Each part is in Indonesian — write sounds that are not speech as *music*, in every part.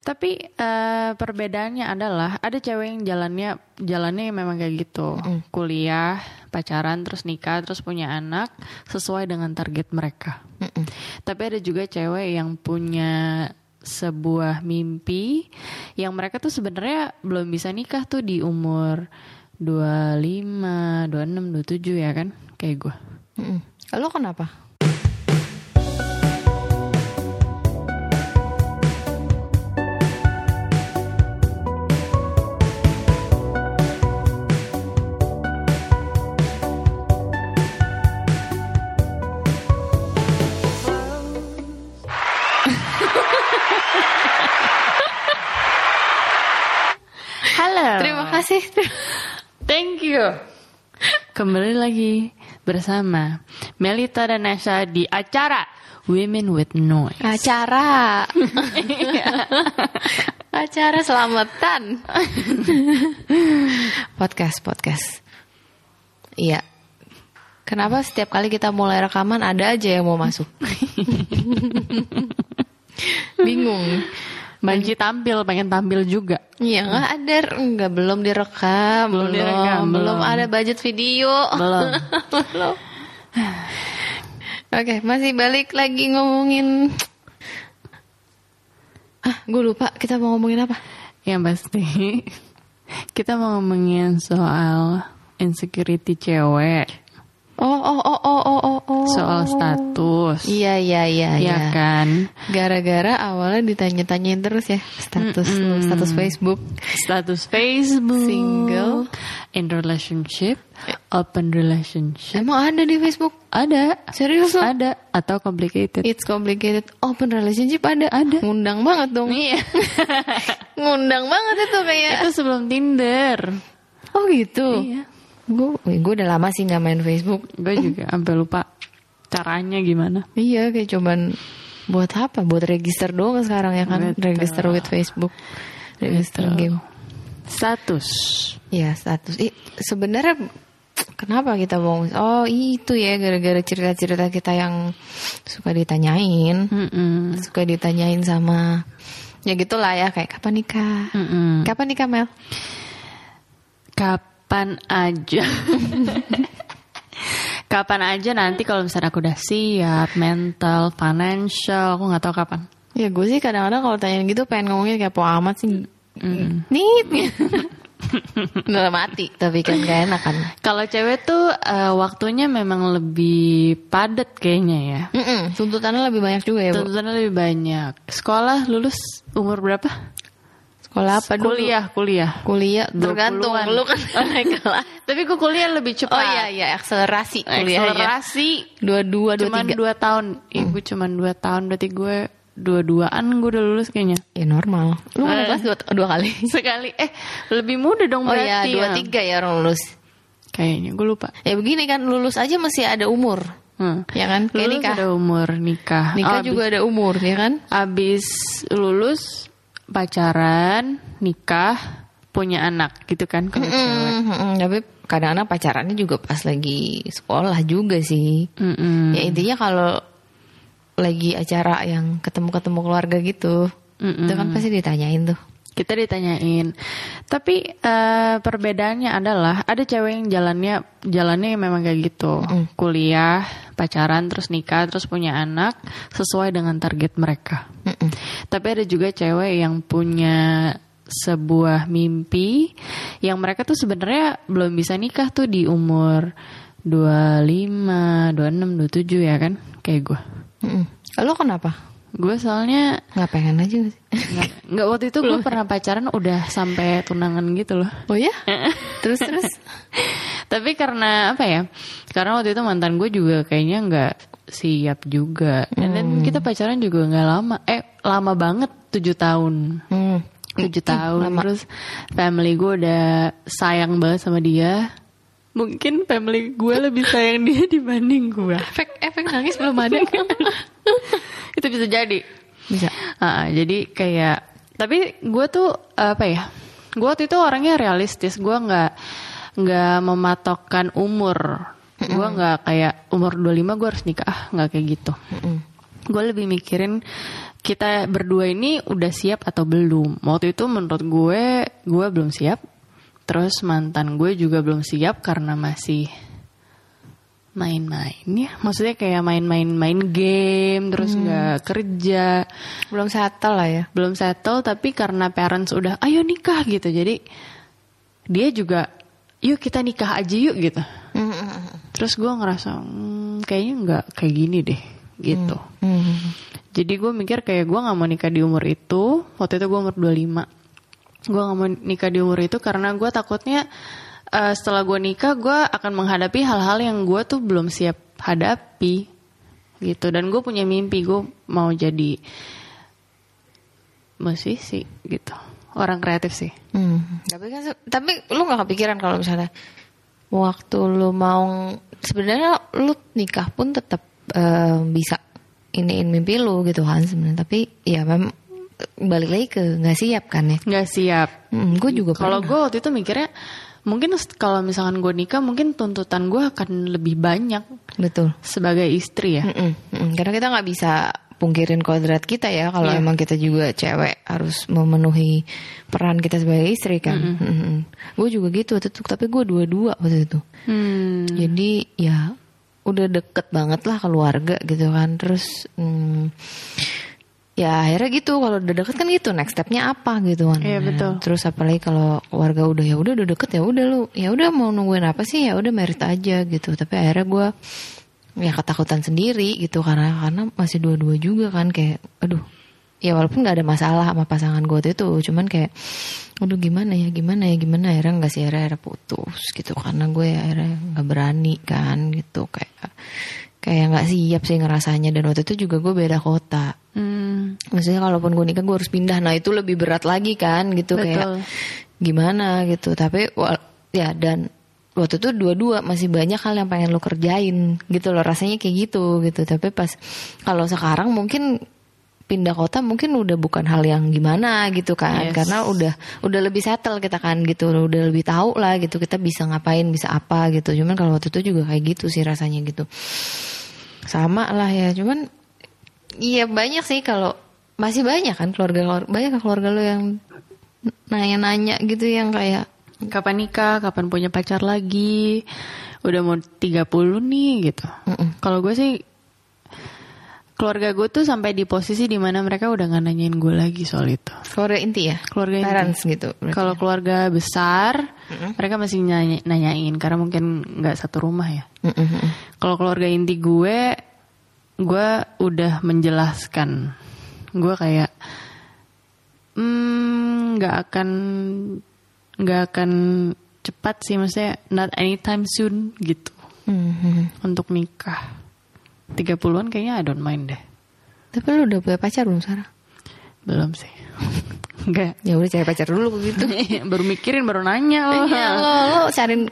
Tapi eh, perbedaannya adalah ada cewek yang jalannya jalannya memang kayak gitu, kuliah, pacaran, terus nikah, terus punya anak sesuai dengan target mereka. Tapi ada juga cewek yang punya sebuah mimpi yang mereka tuh sebenarnya belum bisa nikah tuh di umur 25, 26, 27 ya kan? Kayak gue. Mm-mm. Lo kenapa? Thank you. Kembali lagi bersama Melita dan Nasha di acara Women with Noise. Acara. *laughs* Acara selamatan. *laughs* podcast, podcast. Iya. Kenapa setiap kali kita mulai rekaman ada aja yang mau masuk? *laughs* Bingung. Manji tampil, pengen tampil juga. Iya nggak ada, nggak belum direkam, Belum direkam, belum belum. ada budget video, Belum. *laughs* belum. Oke, masih balik lagi ngomongin. Ah, gue lupa kita mau ngomongin apa? Yang pasti *laughs* kita mau ngomongin soal insecurity cewek, Oh, oh, oh, oh, oh, oh, oh. soal status. Iya, iya, iya, ya iya. kan? Gara-gara awalnya ditanya-tanyain terus ya status lu, status Facebook. Status Facebook, Single. in relationship, open relationship. Emang ada di Facebook? Ada. Serius lo? Ada atau complicated. It's complicated. Open relationship ada. Ada. Ngundang banget dong. Iya. *laughs* Ngundang banget itu kayak. Itu sebelum Tinder. Oh gitu. Iya. Gue gue udah lama sih nggak main Facebook. Gue juga *laughs* sampai lupa caranya gimana. Iya kayak cuman buat apa? Buat register doang sekarang ya kan? Betul. Register with Facebook. Register Betul. game. Status. Iya status. Ih, sebenarnya kenapa kita mau? Oh itu ya gara-gara cerita-cerita kita yang suka ditanyain, Mm-mm. suka ditanyain sama ya gitulah ya kayak kapan nikah? Mm-mm. Kapan nikah Mel? Kapan aja. *laughs* kapan aja nanti kalau misalnya aku udah siap, mental, financial, aku nggak tahu kapan. Ya gue sih kadang-kadang kalau tanyain gitu pengen ngomongin kayak po amat sih. Nit. *laughs* Dalam mati tapi kan gak enak kan. Kalau cewek tuh eh, waktunya memang lebih padat kayaknya ya. Mm-mm, tuntutannya lebih banyak juga ya bu. Tuntutannya lebih banyak. Sekolah lulus umur berapa? Sekolah apa dulu? kuliah, kuliah. Kuliah tergantung 20-an. lu kan *laughs* naik kelas. Tapi gue kuliah lebih cepat. Oh iya iya akselerasi kuliahnya. Akselerasi. Dua dua dua Cuman dua tahun. Ibu cuman dua tahun. Berarti gue dua-duaan gue udah lulus kayaknya. Ya normal. Lu naik Eh. kelas dua, dua kali. *laughs* Sekali. Eh lebih muda dong Oh berarti. iya dua ya. tiga ya orang lulus. Kayaknya gue lupa. Ya begini kan lulus aja masih ada umur. Hmm. Ya kan? Kayak Lulus nikah. ada umur nikah. Nikah Oh, juga ada umur ya kan? Abis lulus pacaran, nikah, punya anak gitu kan kalau cewek. Mm, mm, mm. Tapi kadang-kadang pacarannya juga pas lagi sekolah juga sih. Mm-mm. Ya intinya kalau lagi acara yang ketemu-ketemu keluarga gitu, Mm-mm. itu kan pasti ditanyain tuh. Kita ditanyain. Tapi eh, perbedaannya adalah ada cewek yang jalannya jalannya memang kayak gitu. Kuliah, pacaran, terus nikah, terus punya anak sesuai dengan target mereka. Tapi ada juga cewek yang punya sebuah mimpi yang mereka tuh sebenarnya belum bisa nikah tuh di umur 25, 26, 27 ya kan? Kayak gue. Mm-mm. Lo kenapa? Gue soalnya Nggak pengen aja gak sih? nggak nggak waktu itu gue pernah pacaran udah sampai tunangan gitu loh. Oh *laughs* ya? terus terus? Tapi karena apa ya? Karena waktu itu mantan gue juga kayaknya nggak siap juga. Dan dan Hmm. kita pacaran juga nggak lama. Eh lama banget tujuh tahun. Hmm. Tujuh tahun. lama. Terus family gue udah sayang banget sama dia. Mungkin family gue lebih sayang dia dibanding gue. Efek efek nangis belum ada. *laughs* itu bisa jadi. Bisa. Ah, jadi kayak tapi gue tuh apa ya? Gue waktu itu orangnya realistis. Gue nggak nggak mematokkan umur. Gue nggak kayak umur 25 gue harus nikah. Ah, nggak kayak gitu. Gue lebih mikirin kita berdua ini udah siap atau belum. Waktu itu menurut gue, gue belum siap. Terus mantan gue juga belum siap karena masih main-main ya. Maksudnya kayak main-main main game, terus nggak kerja, Belum settle lah ya. belum settle. Tapi karena parents udah, ayo nikah gitu. Jadi dia juga, yuk kita nikah aja yuk gitu. Terus gue ngerasa, "Hmm, kayaknya nggak kayak gini deh gitu. Hmm. Jadi gue mikir kayak gue gak mau nikah di umur itu. Waktu itu gue umur 25. Gue gak mau nikah di umur itu karena gue takutnya eh, setelah gue nikah gue akan menghadapi hal-hal yang gue tuh belum siap hadapi gitu. Dan gue punya mimpi gue mau jadi musisi gitu. Orang kreatif sih. Hmm. Tapi kan tapi lu nggak kepikiran kalau misalnya waktu lu mau sebenarnya lu nikah pun tetap eh, bisa iniin mimpi lu gitu kan sebenarnya. Tapi ya memang balik lagi ke nggak siap kan ya. Nggak siap. gue juga Kalau gue waktu itu mikirnya mungkin kalau misalkan gue nikah mungkin tuntutan gue akan lebih banyak betul. sebagai istri ya. Mm-mm, mm-mm. Karena kita nggak bisa pungkirin kodrat kita ya kalau Iya. emang kita juga cewek harus memenuhi peran kita sebagai istri kan. Gue juga gitu waktu itu, tapi gue dua-dua waktu itu. Hmm. Jadi ya udah deket banget lah keluarga gitu kan. Terus mm, ya akhirnya gitu kalau udah deket kan gitu next stepnya apa gitu kan. Iya, betul. Terus apalagi kalau keluarga udah ya udah udah deket ya udah lu ya udah mau nungguin apa sih ya udah merit aja gitu. Tapi akhirnya gue ya ketakutan sendiri gitu karena karena masih dua-dua juga kan kayak aduh ya walaupun nggak ada masalah sama pasangan gue waktu itu cuman kayak aduh gimana ya gimana ya gimana akhirnya nggak sih akhirnya, akhirnya putus gitu karena gue ya akhirnya nggak berani kan gitu kayak kayak nggak siap sih ngerasanya. Dan waktu itu juga gue beda kota. Hmm. maksudnya kalaupun gue nikah gue harus pindah. Nah itu lebih berat lagi kan gitu. Betul. kayak gimana gitu. Tapi ya dan waktu itu dua-dua masih banyak hal yang pengen lo kerjain gitu loh. Rasanya kayak gitu gitu. Tapi pas kalau sekarang mungkin pindah kota mungkin udah bukan hal yang gimana gitu kan Yes. karena udah udah lebih settle kita kan gitu udah lebih tahu lah gitu kita bisa ngapain bisa apa gitu cuman kalau waktu itu juga kayak gitu sih rasanya gitu sama lah ya cuman iya banyak sih kalau masih banyak kan keluarga banyak kan keluarga lo yang nanya-nanya gitu yang kayak Kapan nikah, kapan punya pacar lagi, udah mau 30 nih gitu. Mm-mm. Kalau gue sih keluarga gue tuh sampai di posisi di mana mereka udah nggak nanyain gue lagi soal itu. keluarga inti ya Keluarga inti. parents gitu. Kalau keluarga besar, mereka masih nanya- nanyain karena mungkin nggak satu rumah ya. Mm-mm, mm-mm. Kalau keluarga inti gue, gue udah menjelaskan, gue kayak hmm, nggak akan nggak akan cepat sih, maksudnya not anytime soon gitu Mhm. untuk nikah. 30-an kayaknya I don't mind deh. tapi lu udah punya pacar belum Sarah Belum sih. *laughs* Enggak. ya udah cari pacar dulu begitu *laughs* baru mikirin, baru nanya loh. Iya lo lo cariin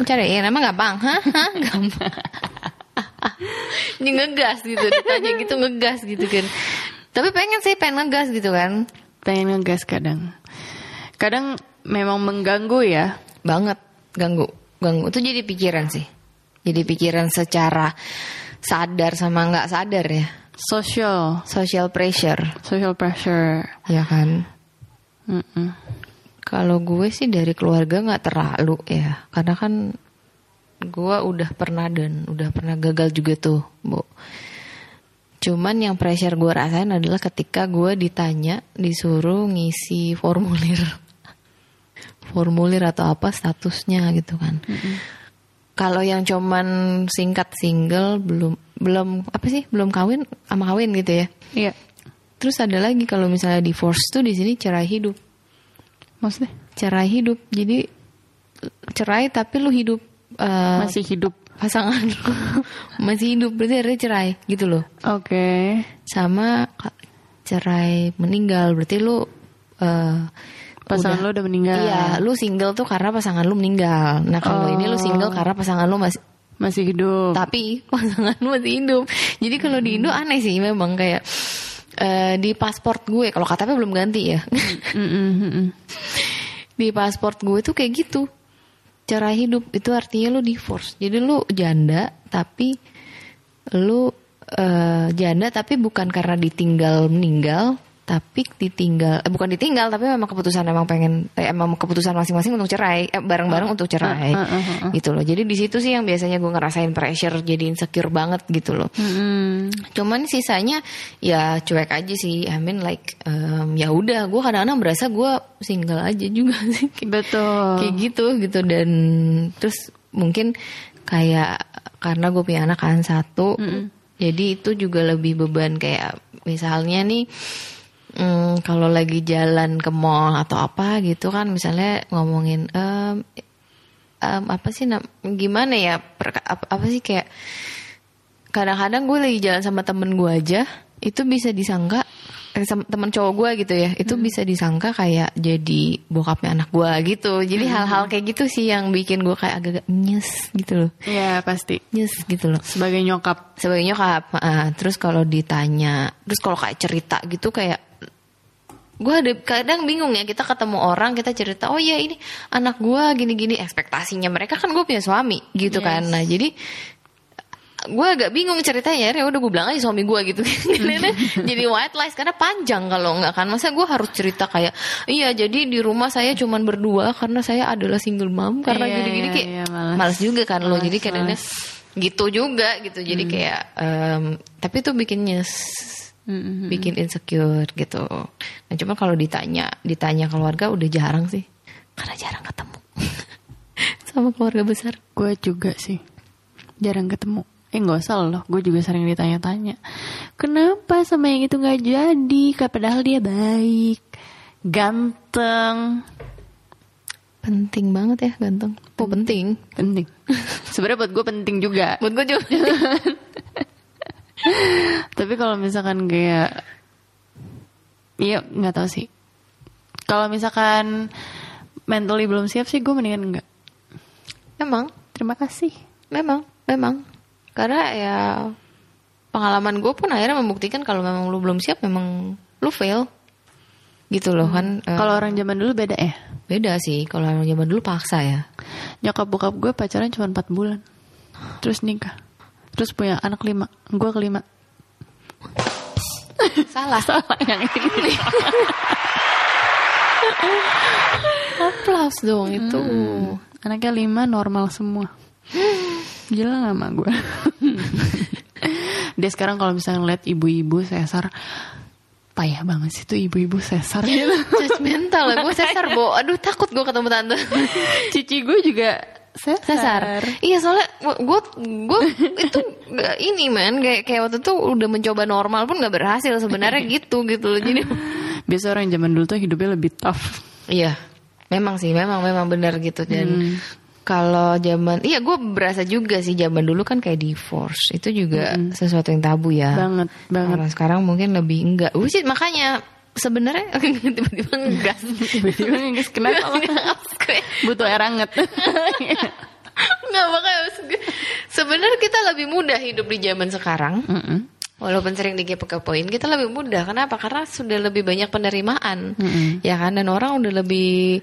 cariin emang gampang hah hah *laughs* gampang ini ngegas gitu ditanya gitu ngegas gitu kan tapi pengen sih pengen ngegas gitu kan Pengen ngegas kadang. Kadang memang mengganggu ya. banget ganggu ganggu itu jadi pikiran sih jadi pikiran secara sadar sama nggak sadar ya? Social, social pressure. Social pressure. ya kan? Mm-mm. kalau gue sih dari keluarga nggak terlalu ya. Karena kan gue udah pernah dan udah pernah gagal juga tuh bu. Cuman yang pressure gue rasain adalah ketika gue ditanya disuruh ngisi formulir. *laughs* Formulir atau apa statusnya gitu kan kalau yang cuman singkat single belum belum apa sih belum kawin sama kawin gitu ya Iya. terus ada lagi kalau misalnya divorce tuh di sini cerai hidup Maksudnya cerai hidup jadi cerai tapi lu hidup eh, masih hidup. pasangan lu *laughs* masih hidup berarti artinya cerai gitu loh Oke. sama ka- cerai meninggal berarti lu eh, Pasangan udah- lu udah meninggal. iya lu single tuh karena pasangan lu meninggal nah kalau Oh. ini lu single karena pasangan lu masih Masih hidup. tapi *laughs* pasangan lu masih hidup jadi kalau di Indo aneh sih memang kayak eh, di paspor gue kalau KTP belum ganti ya Mm-mm, mm-mm. di paspor gue tuh kayak gitu cerai hidup itu artinya lu divorce jadi lu janda tapi lu eh, janda tapi bukan karena ditinggal meninggal tapi ditinggal eh, bukan ditinggal tapi memang keputusan emang pengen eh, emang keputusan masing-masing untuk cerai eh, bareng-bareng untuk cerai uh, uh, uh, uh. gitu loh. Jadi di situ sih yang biasanya gue ngerasain pressure jadi insecure banget gitu loh. Mm-mm. cuman sisanya ya cuek aja sih. I mean like em, ya udah gue kadang-kadang berasa gue single aja juga *laughs* sih. Betul. Kayak gitu gitu. Dan terus mungkin kayak karena gue punya anak kan satu jadi itu juga lebih beban. Kayak misalnya nih mm, kalau lagi jalan ke mall atau apa gitu kan misalnya ngomongin em, em, apa sih gimana ya perka- apa, apa sih kayak kadang-kadang gue lagi jalan sama temen gue aja itu bisa disangka eh, temen cowok gue gitu ya itu bisa disangka kayak jadi bokapnya anak gue gitu. Jadi hal-hal kayak gitu sih yang bikin gue kayak agak-agak nyes gitu loh. Ya pasti. Nyes gitu loh. Sebagai nyokap. Sebagai nyokap ah, terus kalau ditanya terus kalau kayak cerita gitu kayak gue ada kadang bingung ya kita ketemu orang kita cerita oh iya ini anak gue gini-gini. Ekspektasinya mereka kan gue punya suami gitu Yes. kan. Nah jadi gue agak bingung ceritanya. Ya udah gue bilang aja suami gue gitu. *laughs* Jadi white lies karena panjang kalau nggak kan. Masa gue harus cerita kayak iya jadi di rumah saya cuman berdua karena saya adalah single mom. Karena Iya, gini-gini iya, kayak iya, malas. males juga kan lo jadi kadang malas. gitu juga gitu. Jadi kayak em, tapi itu bikin nyes Mm-mm. bikin insecure gitu. Nah cuma kalau ditanya ditanya keluarga udah jarang sih. Karena jarang ketemu. *laughs* Sama keluarga besar. Gue juga sih. Jarang ketemu eh nggak usah loh gue juga sering ditanya-tanya. Kenapa sama yang itu nggak jadi? Padahal dia baik ganteng. Penting banget ya ganteng. Oh penting. penting. Sebenarnya buat gue penting juga. *laughs* Buat gue juga. *laughs* Tapi kalau misalkan kayak iya nggak tahu sih. Kalau misalkan mentally belum siap sih gue mendingan enggak memang terima kasih. Memang memang karena ya pengalaman gue pun akhirnya membuktikan kalau memang lu belum siap memang lu fail. Gitu loh kan Eh, kalau orang zaman dulu beda ya? Beda sih kalau orang zaman dulu paksa ya. Nyokap bokap gue pacaran cuma 4 bulan. Terus nikah. Terus punya anak lima. Gue kelima. Salah. Salah yang ini. Aplaus dong itu. Anaknya lima normal semua gila gak sama gue *laughs* dia sekarang kalau misalnya ngeliat ibu-ibu sesar payah banget sih tuh ibu-ibu sesar gitu *laughs* judgmental lah gue sesar bo. Aduh takut gue ketemu tante. *laughs* Cici gue juga sesar, sesar iya soalnya gue gue itu ini man kayak kayak waktu itu udah mencoba normal pun nggak berhasil sebenarnya gitu gitu loh. Jadi biasa orang zaman dulu tuh hidupnya lebih tough. Iya memang sih memang memang benar gitu. Dan kalau zaman iya gue berasa juga sih zaman dulu kan kayak divorce itu juga sesuatu yang tabu ya banget banget Kalau sekarang mungkin lebih enggak. Sih makanya sebenarnya *laughs* tiba-tiba ngegas. tiba-tiba ngegas kenapa *laughs* butuh air hangat *laughs* Nggak makanya sebenarnya kita lebih mudah hidup di zaman sekarang. Mm-mm. Walaupun sering dikepo-kepoin, kita lebih mudah. Kenapa? Karena sudah lebih banyak penerimaan, Mm-mm. ya kan? Dan orang udah lebih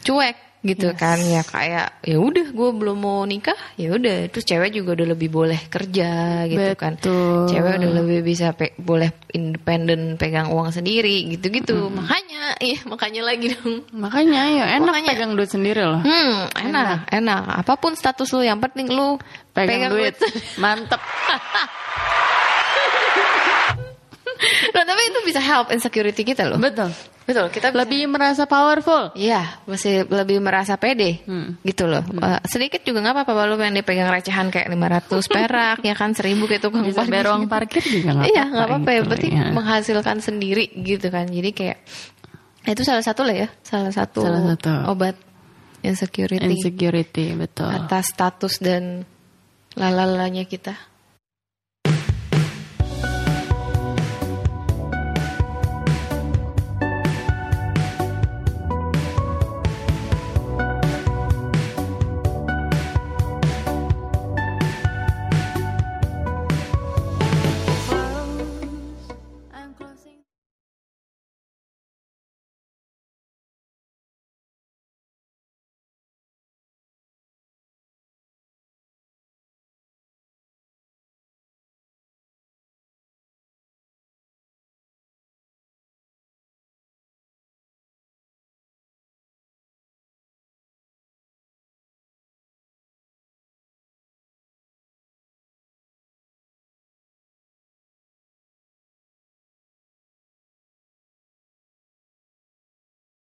cuek gitu kan ya kayak ya udah gue belum mau nikah ya udah. Terus cewek juga udah lebih boleh kerja gitu kan. Betul. cewek udah lebih bisa pe- boleh independen pegang uang sendiri gitu-gitu. Makanya iya makanya lagi dong. Makanya ayo enak Makanya. pegang duit sendiri loh. Hmm enak enak. apa pun status lu yang penting lu pegang, duit. mantep. *laughs* Nah, tapi itu bisa help insecurity kita loh. Betul betul kita bisa- lebih merasa powerful Iya, masih lebih merasa pede, Hmm. gitu loh. Eh, sedikit juga nggak apa-apa kalau pengen dipegang recehan kayak 500 perak, ya kan 1000 kayak tukang bisa parkir. parkir juga nggak Iya, apa-apa nggak apa-apa ya. gitu, Berarti ya. menghasilkan sendiri gitu kan. Jadi kayak itu salah satu lah ya, salah satu, Salah satu. obat insecurity insecurity betul atas status dan lalalanya kita.